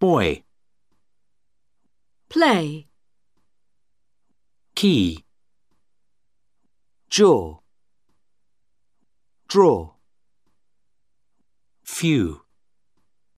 boy, play, key, jaw, draw, few.